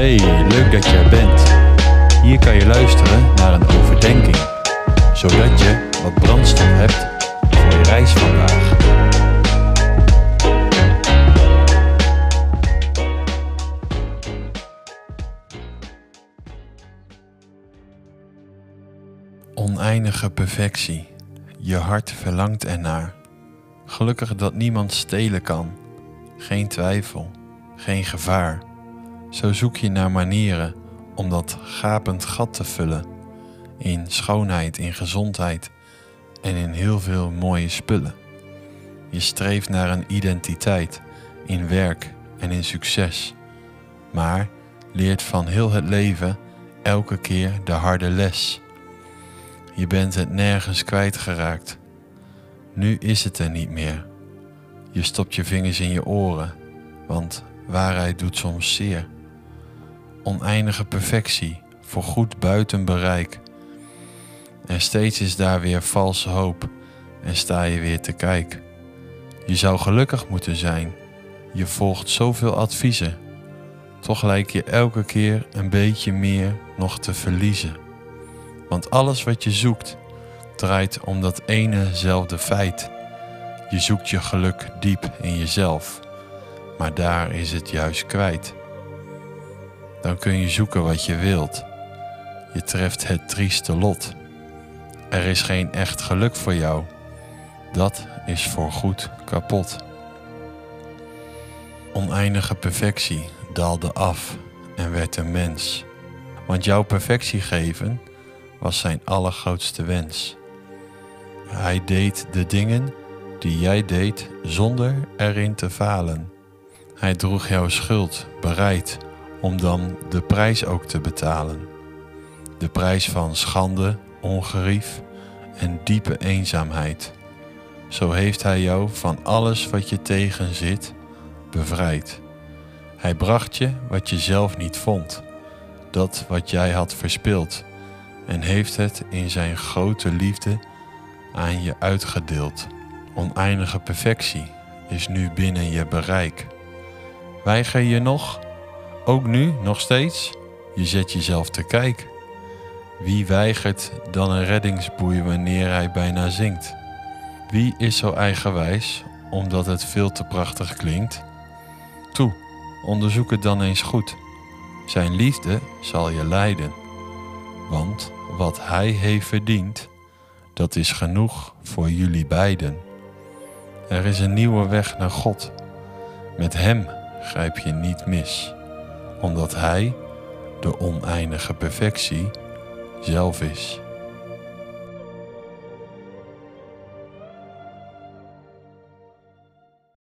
Hey, leuk dat je er bent. Hier kan je luisteren naar een overdenking, zodat je wat brandstof hebt voor je reis vandaag. Oneindige perfectie. Je hart verlangt ernaar. Gelukkig dat niemand stelen kan. Geen twijfel, geen gevaar. Zo zoek je naar manieren om dat gapend gat te vullen. In schoonheid, in gezondheid en in heel veel mooie spullen. Je streeft naar een identiteit in werk en in succes. Maar leert van heel het leven elke keer de harde les. Je bent het nergens kwijtgeraakt. Nu is het er niet meer. Je stopt je vingers in je oren, want waarheid doet soms zeer. Oneindige perfectie, voor goed buiten bereik. En steeds is daar weer valse hoop en sta je weer te kijk. Je zou gelukkig moeten zijn, je volgt zoveel adviezen. Toch lijkt je elke keer een beetje meer nog te verliezen. Want alles wat je zoekt draait om dat enezelfde feit. Je zoekt je geluk diep in jezelf, maar daar is het juist kwijt. Dan kun je zoeken wat je wilt. Je treft het trieste lot. Er is geen echt geluk voor jou. Dat is voorgoed kapot. Oneindige perfectie daalde af en werd een mens. Want jouw perfectie geven was zijn allergrootste wens. Hij deed de dingen die jij deed zonder erin te falen. Hij droeg jouw schuld bereid om dan de prijs ook te betalen. De prijs van schande, ongerief en diepe eenzaamheid. Zo heeft hij jou van alles wat je tegenzit bevrijd. Hij bracht je wat je zelf niet vond, dat wat jij had verspild, en heeft het in zijn grote liefde aan je uitgedeeld. Oneindige perfectie is nu binnen je bereik. Weiger je nog? Ook nu, nog steeds? Je zet jezelf te kijk. Wie weigert dan een reddingsboei wanneer hij bijna zinkt? Wie is zo eigenwijs omdat het veel te prachtig klinkt? Toe, onderzoek het dan eens goed. Zijn liefde zal je leiden. Want wat hij heeft verdiend, dat is genoeg voor jullie beiden. Er is een nieuwe weg naar God. Met Hem grijp je niet mis, omdat Hij de oneindige perfectie zelf is.